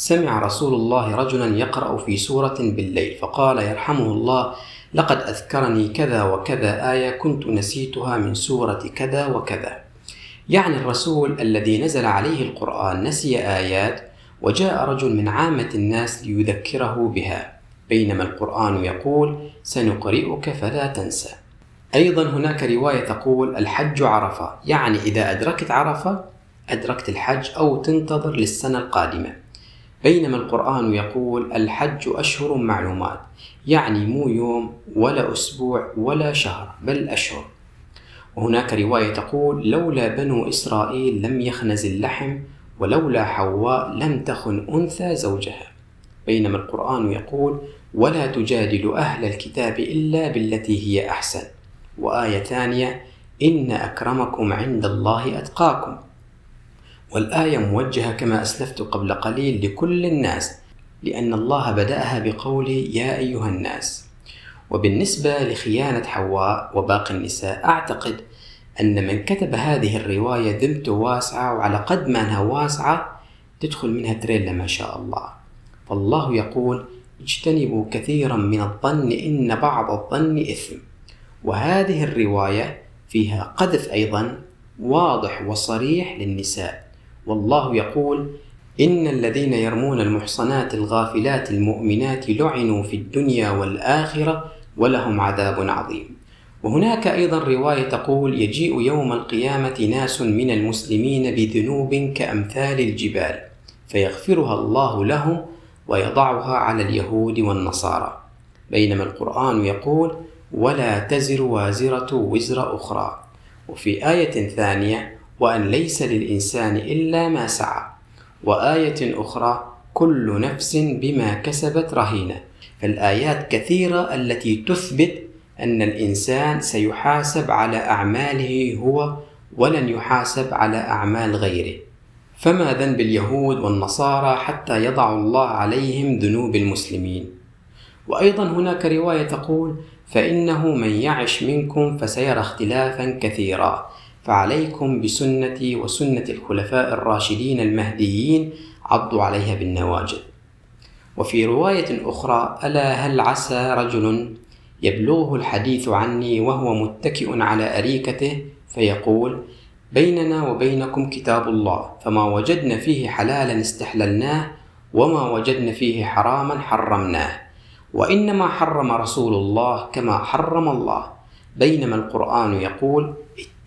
S1: سمع رسول الله رجلا يقرأ في سورة بالليل فقال يرحمه الله لقد أذكرني كذا وكذا آية كنت نسيتها من سورة كذا وكذا. يعني الرسول الذي نزل عليه القرآن نسي آيات وجاء رجل من عامة الناس ليذكره بها بينما القرآن يقول سنقرئك فلا تنسى. أيضا هناك رواية تقول الحج عرفة يعني إذا أدركت عرفة أدركت الحج أو تنتظر للسنة القادمة. بينما القرآن يقول الحج أشهر معلومات يعني مو يوم ولا أسبوع ولا شهر بل أشهر وهناك رواية تقول لولا بنو إسرائيل لم يخنز اللحم ولولا حواء لم تخن أنثى زوجها بينما القرآن يقول ولا تجادل أهل الكتاب إلا بالتي هي أحسن وآية ثانية إن أكرمكم عند الله أتقاكم والآية موجهة كما أسلفت قبل قليل لكل الناس لأن الله بدأها بقوله يا أيها الناس وبالنسبة لخيانة حواء وباقي النساء أعتقد أن من كتب هذه الرواية ذمته واسعة وعلى قد ما أنها واسعة تدخل منها تريلا ما شاء الله فالله يقول اجتنبوا كثيرا من الظن إن بعض الظن إثم وهذه الرواية فيها قذف أيضا واضح وصريح للنساء والله يقول إن الذين يرمون المحصنات الغافلات المؤمنات لعنوا في الدنيا والآخرة ولهم عذاب عظيم وهناك أيضا رواية تقول يجيء يوم القيامة ناس من المسلمين بذنوب كأمثال الجبال فيغفرها الله لهم ويضعها على اليهود والنصارى بينما القرآن يقول ولا تزر وازرة وزر أخرى وفي آية ثانية وأن ليس للإنسان إلا ما سعى وآية أخرى كل نفس بما كسبت رهينة فالآيات كثيرة التي تثبت أن الإنسان سيحاسب على أعماله هو ولن يحاسب على أعمال غيره فما ذنب اليهود والنصارى حتى يضع الله عليهم ذنوب المسلمين وأيضا هناك رواية تقول فإنه من يعش منكم فسيرى اختلافا كثيرا فعليكم بسنتي وسنة الخلفاء الراشدين المهديين عضوا عليها بالنواجذ وفي رواية أخرى ألا هل عسى رجل يبلغه الحديث عني وهو متكئ على أريكته فيقول بيننا وبينكم كتاب الله فما وجدنا فيه حلالا استحللناه وما وجدنا فيه حراما حرمناه وإنما حرم رسول الله كما حرم الله بينما القرآن يقول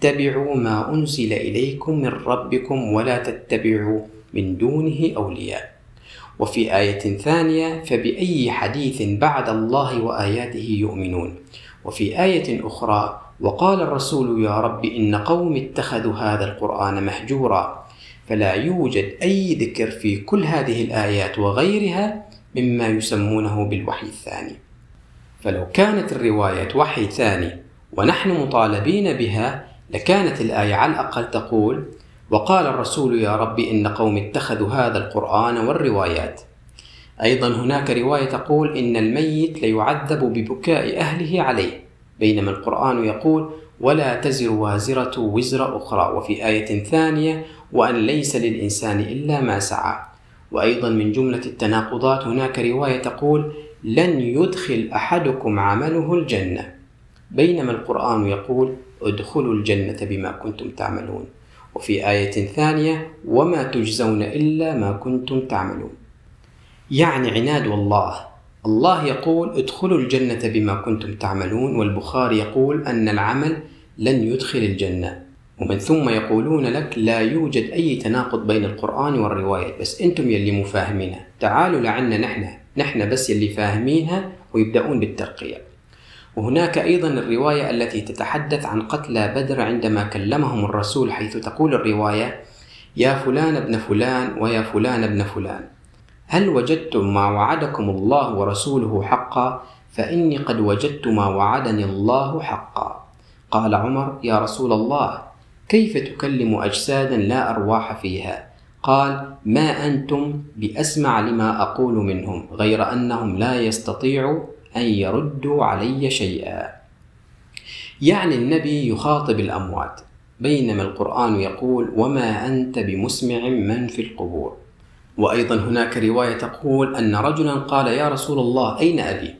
S1: اتبعوا ما أنزل إليكم من ربكم ولا تتبعوا من دونه أولياء وفي آية ثانية فبأي حديث بعد الله وآياته يؤمنون وفي آية أخرى وقال الرسول يا رب إن قوم اتخذوا هذا القرآن مهجورا فلا يوجد أي ذكر في كل هذه الآيات وغيرها مما يسمونه بالوحي الثاني فلو كانت الرواية وحي ثاني ونحن مطالبين بها لكانت الآية على الأقل تقول وقال الرسول يا رب إن قوم اتخذوا هذا القرآن والروايات أيضا هناك رواية تقول إن الميت ليعذب ببكاء أهله عليه بينما القرآن يقول ولا تزر وازرة وزر أخرى وفي آية ثانية وأن ليس للإنسان إلا ما سعى وأيضا من جملة التناقضات هناك رواية تقول لن يدخل أحدكم عمله الجنة بينما القرآن يقول ادخلوا الجنة بما كنتم تعملون وفي آية ثانية وما تجزون إلا ما كنتم تعملون يعني عناد الله الله يقول ادخلوا الجنة بما كنتم تعملون والبخاري يقول أن العمل لن يدخل الجنة ومن ثم يقولون لك لا يوجد أي تناقض بين القرآن والرواية بس أنتم يلي مفاهمينها تعالوا لعنا نحن نحن بس يلي فاهمينها ويبدأون بالترقية وهناك أيضا الرواية التي تتحدث عن قتلى بدر عندما كلمهم الرسول حيث تقول الرواية يا فلان ابن فلان ويا فلان ابن فلان هل وجدتم ما وعدكم الله ورسوله حقا فإني قد وجدت ما وعدني الله حقا قال عمر يا رسول الله كيف تكلم أجسادا لا أرواح فيها قال ما أنتم بأسمع لما أقول منهم غير أنهم لا يستطيعوا أن يردوا علي شيئا يعني النبي يخاطب الأموات بينما القرآن يقول وما أنت بمسمع من في القبور وأيضا هناك رواية تقول أن رجلا قال يا رسول الله أين أبي؟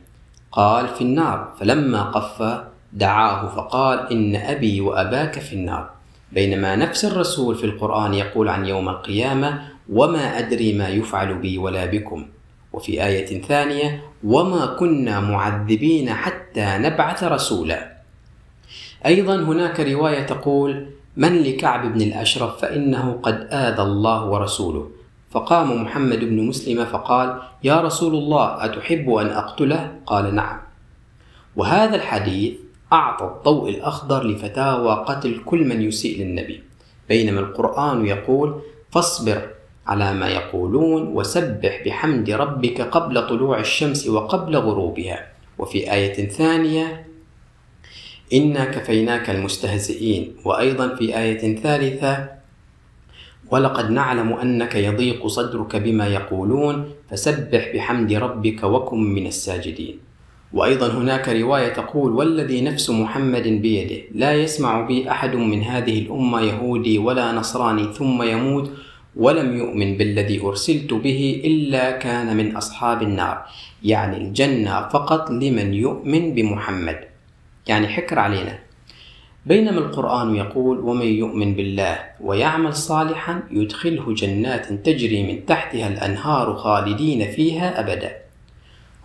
S1: قال في النار فلما قف دعاه فقال إن أبي وأباك في النار بينما نفس الرسول في القرآن يقول عن يوم القيامة وما أدري ما يفعل بي ولا بكم وفي آية ثانية وما كنا معذبين حتى نبعث رسولا ايضا هناك روايه تقول من لكعب بن الاشرف فانه قد اذى الله ورسوله فقام محمد بن مسلم فقال يا رسول الله اتحب ان اقتله قال نعم وهذا الحديث اعطى الضوء الاخضر لفتاوى قتل كل من يسيء للنبي بينما القران يقول فاصبر على ما يقولون وسبح بحمد ربك قبل طلوع الشمس وقبل غروبها وفي آية ثانية إنا كفيناك المستهزئين وأيضا في آية ثالثة ولقد نعلم أنك يضيق صدرك بما يقولون فسبح بحمد ربك وكن من الساجدين وأيضا هناك رواية تقول والذي نفس محمد بيده لا يسمع بي أحد من هذه الأمة يهودي ولا نصراني ثم يموت ولم يؤمن بالذي أرسلت به إلا كان من أصحاب النار يعني الجنة فقط لمن يؤمن بمحمد يعني حكر علينا بينما القرآن يقول ومن يؤمن بالله ويعمل صالحا يدخله جنات تجري من تحتها الأنهار خالدين فيها أبدا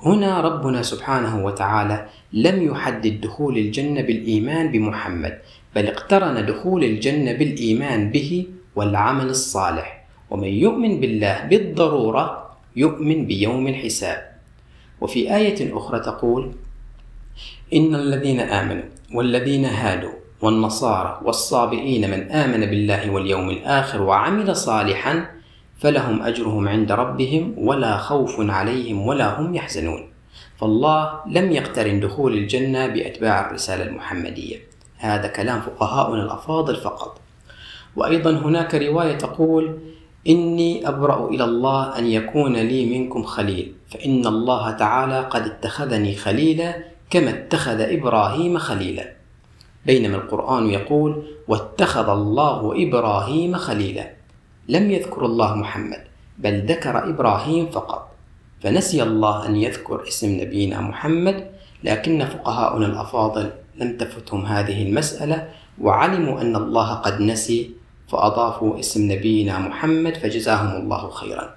S1: هنا ربنا سبحانه وتعالى لم يحدد دخول الجنة بالإيمان بمحمد بل اقترن دخول الجنة بالإيمان به والعمل الصالح ومن يؤمن بالله بالضرورة يؤمن بيوم الحساب وفي آية أخرى تقول إن الذين آمنوا والذين هادوا والنصارى والصابئين من آمن بالله واليوم الآخر وعمل صالحا فلهم أجرهم عند ربهم ولا خوف عليهم ولا هم يحزنون فالله لم يقترن دخول الجنة بأتباع الرسالة المحمدية هذا كلام فقهاؤنا الأفاضل فقط وأيضا هناك رواية تقول إني أبرأ إلى الله أن يكون لي منكم خليل فإن الله تعالى قد اتخذني خليلا كما اتخذ إبراهيم خليلا بينما القرآن يقول واتخذ الله إبراهيم خليلا لم يذكر الله محمد بل ذكر إبراهيم فقط فنسي الله أن يذكر اسم نبينا محمد لكن فقهاؤنا الأفاضل لم تفتهم هذه المسألة وعلموا أن الله قد نسي فأضافوا اسم نبينا محمد فجزاهم الله خيرا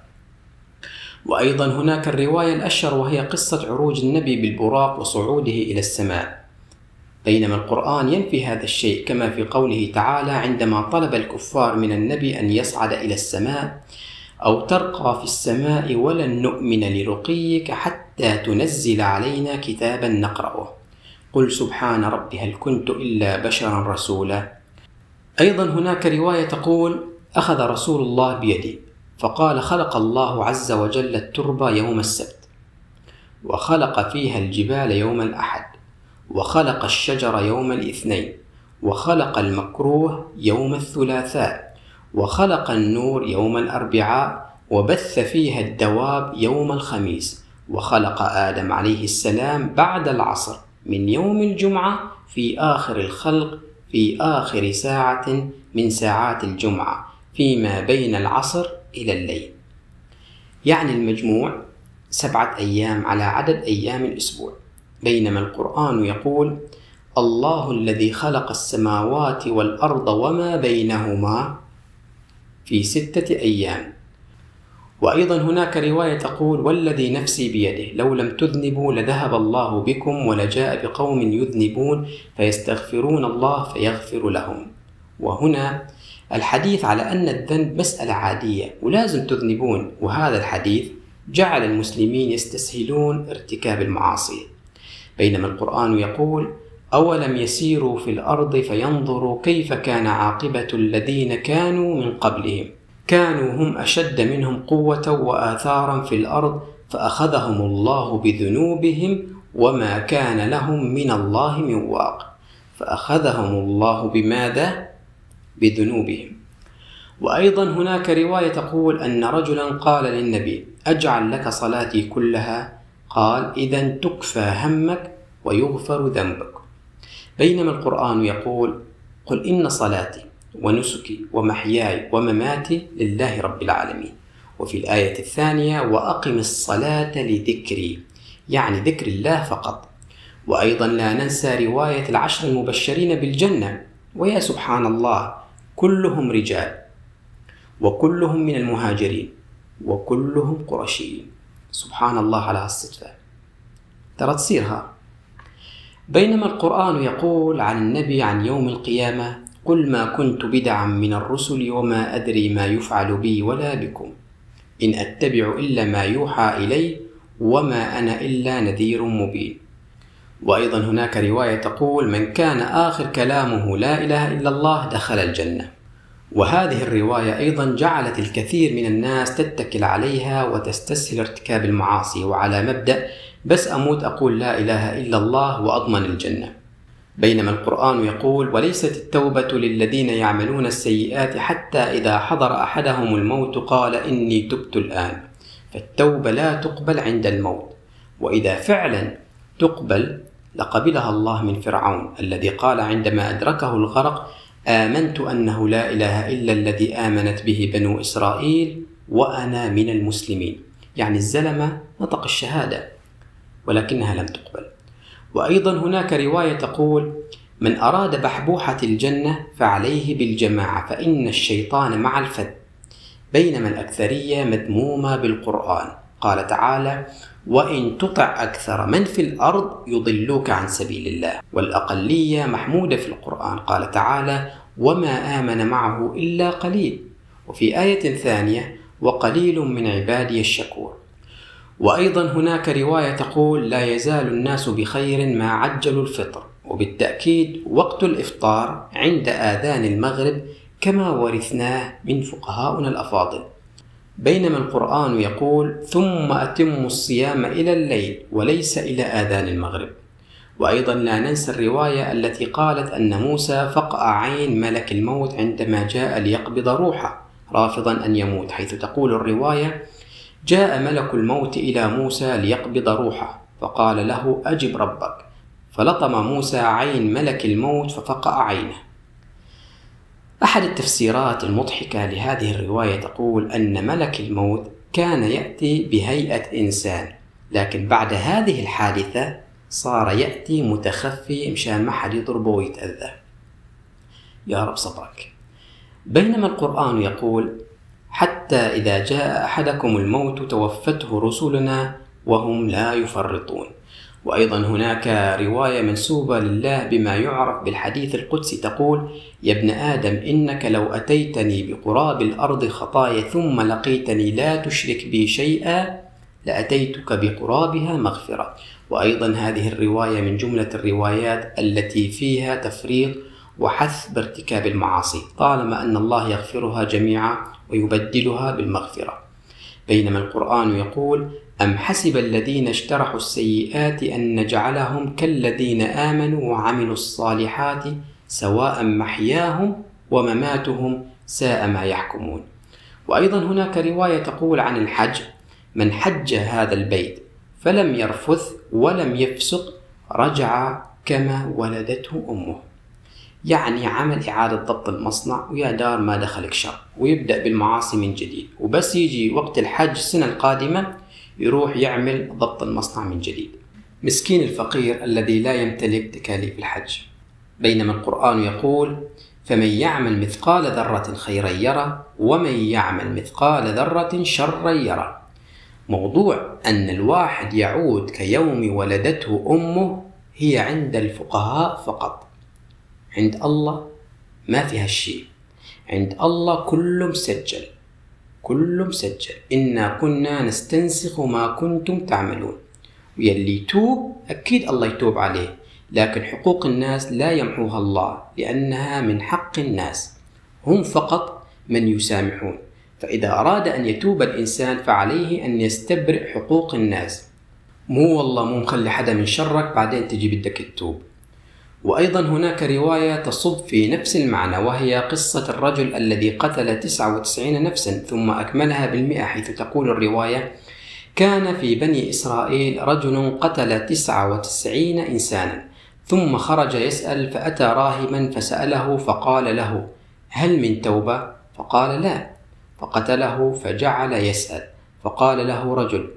S1: وأيضا هناك الرواية الأشهر وهي قصة عروج النبي بالبراق وصعوده إلى السماء بينما القرآن ينفي هذا الشيء كما في قوله تعالى عندما طلب الكفار من النبي أن يصعد إلى السماء أو ترقى في السماء ولن نؤمن لرقيك حتى تنزل علينا كتابا نقرأه قل سبحان ربي هل كنت إلا بشرا رسولا ايضا هناك روايه تقول اخذ رسول الله بيدي فقال خلق الله عز وجل التربه يوم السبت وخلق فيها الجبال يوم الاحد وخلق الشجر يوم الاثنين وخلق المكروه يوم الثلاثاء وخلق النور يوم الاربعاء وبث فيها الدواب يوم الخميس وخلق ادم عليه السلام بعد العصر من يوم الجمعه في اخر الخلق في آخر ساعة من ساعات الجمعة فيما بين العصر إلى الليل يعني المجموع سبعة أيام على عدد أيام الأسبوع بينما القرآن يقول الله الذي خلق السماوات والأرض وما بينهما في ستة أيام وأيضا هناك رواية تقول والذي نفسي بيده لو لم تذنبوا لذهب الله بكم ولجاء بقوم يذنبون فيستغفرون الله فيغفر لهم وهنا الحديث على أن الذنب مسألة عادية ولازم تذنبون وهذا الحديث جعل المسلمين يستسهلون ارتكاب المعاصي بينما القرآن يقول أولم يسيروا في الأرض فينظروا كيف كان عاقبة الذين كانوا من قبلهم كانوا هم أشد منهم قوة وآثارا في الأرض فأخذهم الله بذنوبهم وما كان لهم من الله من واق فأخذهم الله بماذا؟ بذنوبهم وأيضا هناك رواية تقول أن رجلا قال للنبي أجعل لك صلاتي كلها قال إذا تكفى همك ويغفر ذنبك بينما القرآن يقول قل إن صلاتي ونسكي ومحياي ومماتي لله رب العالمين وفي الآية الثانية وأقم الصلاة لذكري يعني ذكر الله فقط وأيضا لا ننسى رواية العشر المبشرين بالجنة ويا سبحان الله كلهم رجال وكلهم من المهاجرين وكلهم قرشيين سبحان الله على الصدفة ترى تصيرها بينما القرآن يقول عن النبي عن يوم القيامة قل ما كنت بدعا من الرسل وما أدري ما يفعل بي ولا بكم إن أتبع إلا ما يوحى إلي وما أنا إلا نذير مبين وأيضا هناك رواية تقول من كان آخر كلامه لا إله إلا الله دخل الجنة وهذه الرواية أيضا جعلت الكثير من الناس تتكل عليها وتستسهل ارتكاب المعاصي وعلى مبدأ بس أموت أقول لا إله إلا الله وأضمن الجنة بينما القرآن يقول وليست التوبة للذين يعملون السيئات حتى إذا حضر أحدهم الموت قال إني تبت الآن فالتوبة لا تقبل عند الموت وإذا فعلا تقبل لقبلها الله من فرعون الذي قال عندما أدركه الغرق آمنت أنه لا إله إلا الذي آمنت به بنو إسرائيل وأنا من المسلمين يعني الزلمة نطق الشهادة ولكنها لم تقبل وأيضا هناك رواية تقول من أراد بحبوحة الجنة فعليه بالجماعة فإن الشيطان مع الفد بينما الأكثرية مذمومة بالقرآن قال تعالى وإن تطع أكثر من في الأرض يضلوك عن سبيل الله والأقلية محمودة في القرآن قال تعالى وما آمن معه إلا قليل وفي آية ثانية وقليل من عبادي الشكور وأيضا هناك رواية تقول لا يزال الناس بخير ما عجلوا الفطر وبالتأكيد وقت الإفطار عند آذان المغرب كما ورثناه من فقهاؤنا الأفاضل بينما القرآن يقول ثم أتم الصيام إلى الليل وليس إلى آذان المغرب وأيضا لا ننسى الرواية التي قالت أن موسى فقأ عين ملك الموت عندما جاء ليقبض روحه رافضا أن يموت حيث تقول الرواية جاء ملك الموت إلى موسى ليقبض روحه فقال له أجب ربك فلطم موسى عين ملك الموت ففقأ عينه أحد التفسيرات المضحكة لهذه الرواية تقول أن ملك الموت كان يأتي بهيئة إنسان لكن بعد هذه الحادثة صار يأتي متخفي مشان ما حد يضربه ويتأذى يا رب صبرك بينما القرآن يقول حتى إذا جاء أحدكم الموت توفته رسلنا وهم لا يفرطون وأيضا هناك رواية منسوبة لله بما يعرف بالحديث القدسي تقول يا ابن آدم إنك لو أتيتني بقراب الأرض خطايا ثم لقيتني لا تشرك بي شيئا لأتيتك بقرابها مغفرة وأيضا هذه الرواية من جملة الروايات التي فيها تفريط وحث بارتكاب المعاصي طالما أن الله يغفرها جميعا ويبدلها بالمغفرة بينما القرآن يقول أم حسب الذين اجترحوا السيئات أن نجعلهم كالذين آمنوا وعملوا الصالحات سواء محياهم ومماتهم ساء ما يحكمون وأيضا هناك رواية تقول عن الحج من حج هذا البيت فلم يرفث ولم يفسق رجع كما ولدته امه يعني عمل إعادة ضبط المصنع ويا دار ما دخلك شر ويبدأ بالمعاصي من جديد وبس يجي وقت الحج السنة القادمة يروح يعمل ضبط المصنع من جديد مسكين الفقير الذي لا يمتلك تكاليف الحج بينما القرآن يقول فمن يعمل مثقال ذرة خيرا يره ومن يعمل مثقال ذرة شرا يره موضوع أن الواحد يعود كيوم ولدته أمه هي عند الفقهاء فقط عند الله ما في هالشيء عند الله كله مسجل كله مسجل إنا كنا نستنسخ ما كنتم تعملون ويلي يتوب أكيد الله يتوب عليه لكن حقوق الناس لا يمحوها الله لأنها من حق الناس هم فقط من يسامحون فإذا أراد أن يتوب الإنسان فعليه أن يستبرئ حقوق الناس مو والله مو مخلي حدا من شرك بعدين تجي بدك تتوب وأيضا هناك رواية تصب في نفس المعنى وهي قصة الرجل الذي قتل 99 نفسا ثم أكملها بالمئة حيث تقول الرواية كان في بني إسرائيل رجل قتل 99 إنسانا ثم خرج يسأل فأتى راهما فسأله فقال له هل من توبة؟ فقال لا فقتله فجعل يسأل فقال له رجل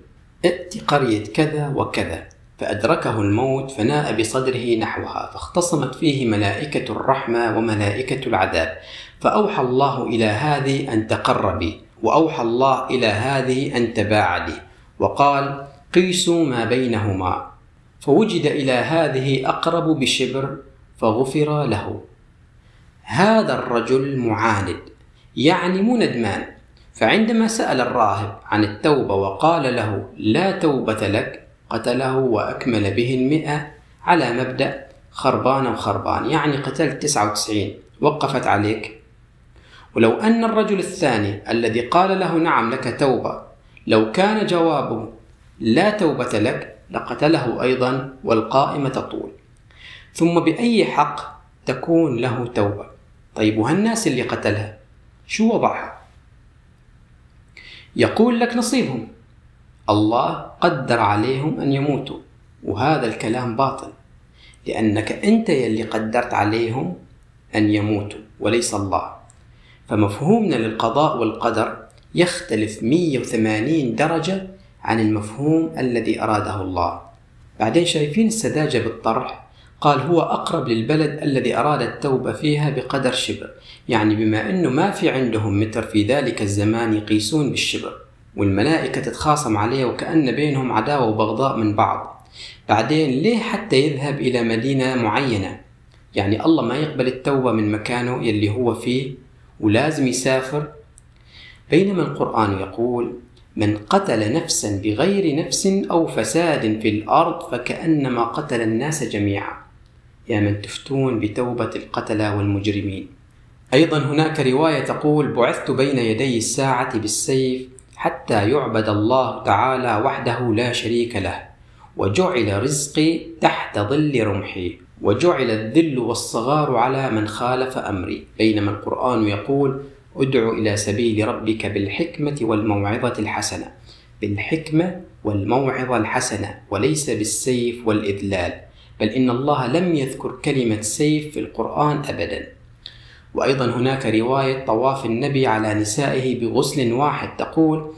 S1: ائت قرية كذا وكذا فأدركه الموت فناء بصدره نحوها فاختصمت فيه ملائكة الرحمة وملائكة العذاب فأوحى الله إلى هذه أن تقربي وأوحى الله إلى هذه أن تباعدي وقال قيسوا ما بينهما فوجد إلى هذه أقرب بشبر فغفر له هذا الرجل معاند يعني مو ندمان فعندما سأل الراهب عن التوبة وقال له لا توبة لك قتله وأكمل به المئة على مبدأ خربان وخربان يعني قتلت 99 وقفت عليك ولو أن الرجل الثاني الذي قال له نعم لك توبة لو كان جوابه لا توبة لك لقتله أيضا والقائمة تطول ثم بأي حق تكون له توبة طيب وهالناس اللي قتلها شو وضعها يقول لك نصيبهم الله قدر عليهم أن يموتوا وهذا الكلام باطل لأنك أنت يلي قدرت عليهم أن يموتوا وليس الله فمفهومنا للقضاء والقدر يختلف 180 درجة عن المفهوم الذي أراده الله بعدين شايفين السذاجة بالطرح قال هو أقرب للبلد الذي أراد التوبة فيها بقدر شبر يعني بما أنه ما في عندهم متر في ذلك الزمان يقيسون بالشبر والملائكة تتخاصم عليه وكأن بينهم عداوة وبغضاء من بعض بعدين ليه حتى يذهب إلى مدينة معينة يعني الله ما يقبل التوبة من مكانه يلي هو فيه ولازم يسافر بينما القرآن يقول من قتل نفسا بغير نفس أو فساد في الأرض فكأنما قتل الناس جميعا يا من تفتون بتوبة القتلى والمجرمين أيضا هناك رواية تقول بعثت بين يدي الساعة بالسيف حتى يعبد الله تعالى وحده لا شريك له وجعل رزقي تحت ظل رمحي وجعل الذل والصغار على من خالف امري بينما القران يقول ادع الى سبيل ربك بالحكمه والموعظه الحسنه بالحكمه والموعظه الحسنه وليس بالسيف والاذلال بل ان الله لم يذكر كلمه سيف في القران ابدا وأيضا هناك رواية طواف النبي على نسائه بغسل واحد تقول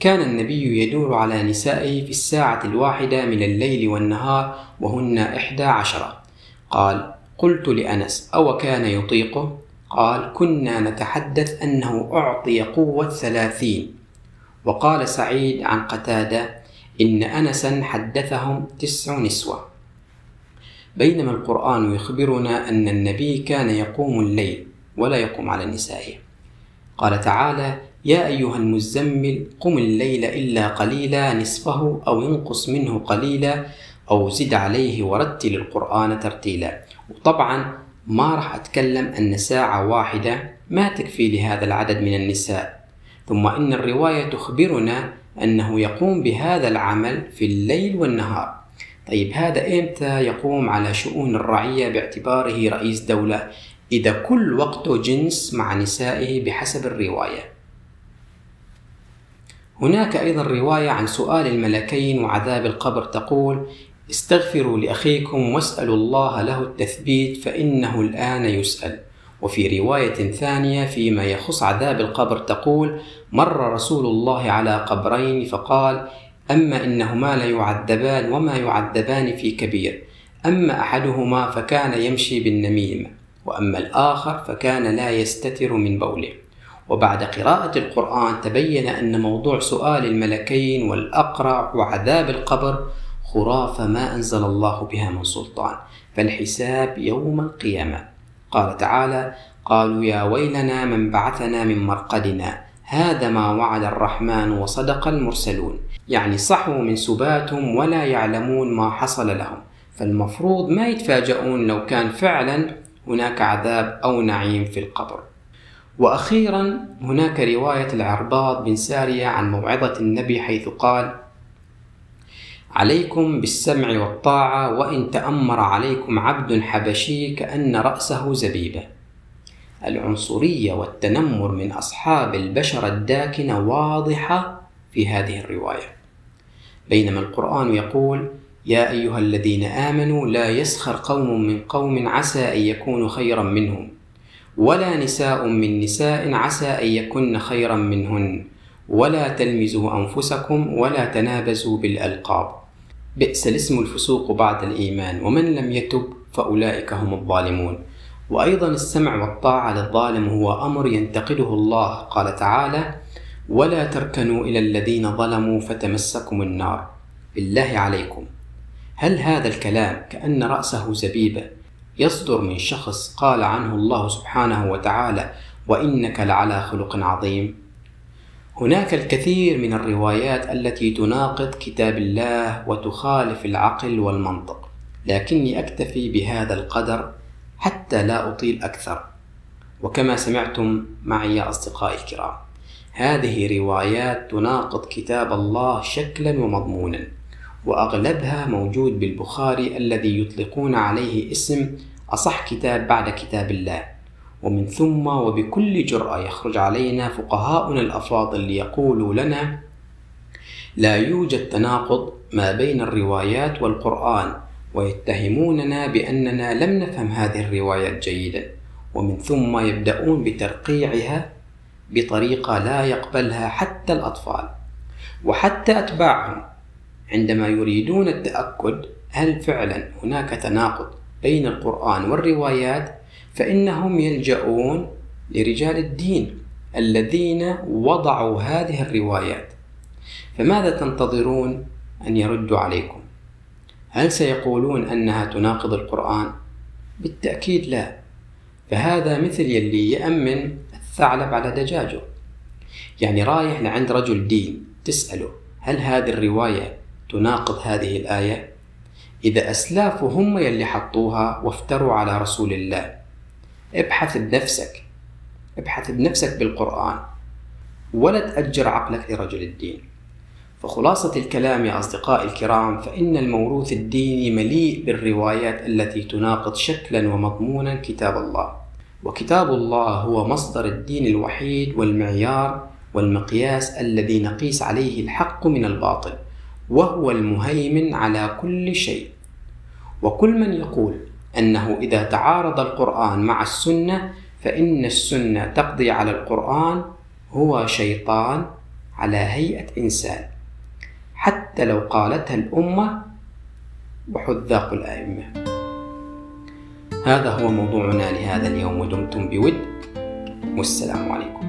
S1: كان النبي يدور على نسائه في الساعة الواحدة من الليل والنهار وهن إحدى عشرة قال قلت لأنس أو كان يطيقه قال كنا نتحدث أنه أعطي قوة ثلاثين وقال سعيد عن قتادة إن أنسا حدثهم تسع نسوة بينما القرآن يخبرنا أن النبي كان يقوم الليل ولا يقوم على نسائه قال تعالى يا أيها المزمل قم الليل إلا قليلا نصفه أو انقص منه قليلا أو زد عليه ورتل القرآن ترتيلا وطبعا ما راح أتكلم أن ساعة واحدة ما تكفي لهذا العدد من النساء ثم إن الرواية تخبرنا أنه يقوم بهذا العمل في الليل والنهار طيب هذا إمتى يقوم على شؤون الرعية باعتباره رئيس دولة إذا كل وقته جنس مع نسائه بحسب الرواية هناك أيضا رواية عن سؤال الملكين وعذاب القبر تقول استغفروا لأخيكم واسألوا الله له التثبيت فإنه الآن يسأل وفي رواية ثانية فيما يخص عذاب القبر تقول مر رسول الله على قبرين فقال أما إنهما ليعذبان وما يعذبان في كبير أما أحدهما فكان يمشي بالنميمة وأما الآخر فكان لا يستتر من بوله وبعد قراءة القرآن تبين أن موضوع سؤال الملكين والأقرع وعذاب القبر خرافة ما أنزل الله بها من سلطان فالحساب يوم القيامة قال تعالى قالوا يا ويلنا من بعثنا من مرقدنا هذا ما وعد الرحمن وصدق المرسلون يعني صحوا من سباتهم ولا يعلمون ما حصل لهم فالمفروض ما يتفاجؤون لو كان فعلا هناك عذاب أو نعيم في القبر وأخيرا هناك رواية العرباض بن سارية عن موعظة النبي حيث قال عليكم بالسمع والطاعة وإن تأمر عليكم عبد حبشي كأن رأسه زبيبة العنصرية والتنمر من أصحاب البشرة الداكنة واضحة في هذه الرواية بينما القرآن يقول يا أيها الذين آمنوا لا يسخر قوم من قوم عسى أن يكونوا خيرا منهم ولا نساء من نساء عسى أن يكن خيرا منهن ولا تلمزوا أنفسكم ولا تنابزوا بالألقاب بئس الاسم الفسوق بعد الإيمان ومن لم يتب فأولئك هم الظالمون وأيضا السمع والطاعة للظالم هو أمر ينتقده الله قال تعالى ولا تركنوا إلى الذين ظلموا فتمسكم النار بالله عليكم هل هذا الكلام كأن رأسه زبيبة يصدر من شخص قال عنه الله سبحانه وتعالى وإنك لعلى خلق عظيم؟ هناك الكثير من الروايات التي تناقض كتاب الله وتخالف العقل والمنطق، لكني أكتفي بهذا القدر حتى لا أطيل أكثر. وكما سمعتم معي يا أصدقائي الكرام، هذه روايات تناقض كتاب الله شكلا ومضمونا. وأغلبها موجود بالبخاري الذي يطلقون عليه اسم أصح كتاب بعد كتاب الله ومن ثم وبكل جرأة يخرج علينا فقهاؤنا الأفاضل ليقولوا لنا لا يوجد تناقض ما بين الروايات والقرآن ويتهموننا بأننا لم نفهم هذه الروايات جيدا ومن ثم يبدأون بترقيعها بطريقة لا يقبلها حتى الأطفال وحتى أتباعهم عندما يريدون التأكد هل فعلا هناك تناقض بين القرآن والروايات فإنهم يلجؤون لرجال الدين الذين وضعوا هذه الروايات فماذا تنتظرون أن يردوا عليكم؟ هل سيقولون أنها تناقض القرآن؟ بالتأكيد لا فهذا مثل يلي يأمن الثعلب على دجاجه يعني رايح لعند رجل دين تسأله هل هذه الرواية تناقض هذه الآية إذا أسلاف هم يلي حطوها وافتروا على رسول الله ابحث بنفسك ابحث بنفسك بالقرآن ولا تأجر عقلك لرجل الدين فخلاصة الكلام يا أصدقائي الكرام فإن الموروث الديني مليء بالروايات التي تناقض شكلا ومضمونا كتاب الله وكتاب الله هو مصدر الدين الوحيد والمعيار والمقياس الذي نقيس عليه الحق من الباطل وهو المهيمن على كل شيء وكل من يقول انه اذا تعارض القران مع السنه فان السنه تقضي على القران هو شيطان على هيئه انسان حتى لو قالتها الامه وحذاق الائمه هذا هو موضوعنا لهذا اليوم ودمتم بود والسلام عليكم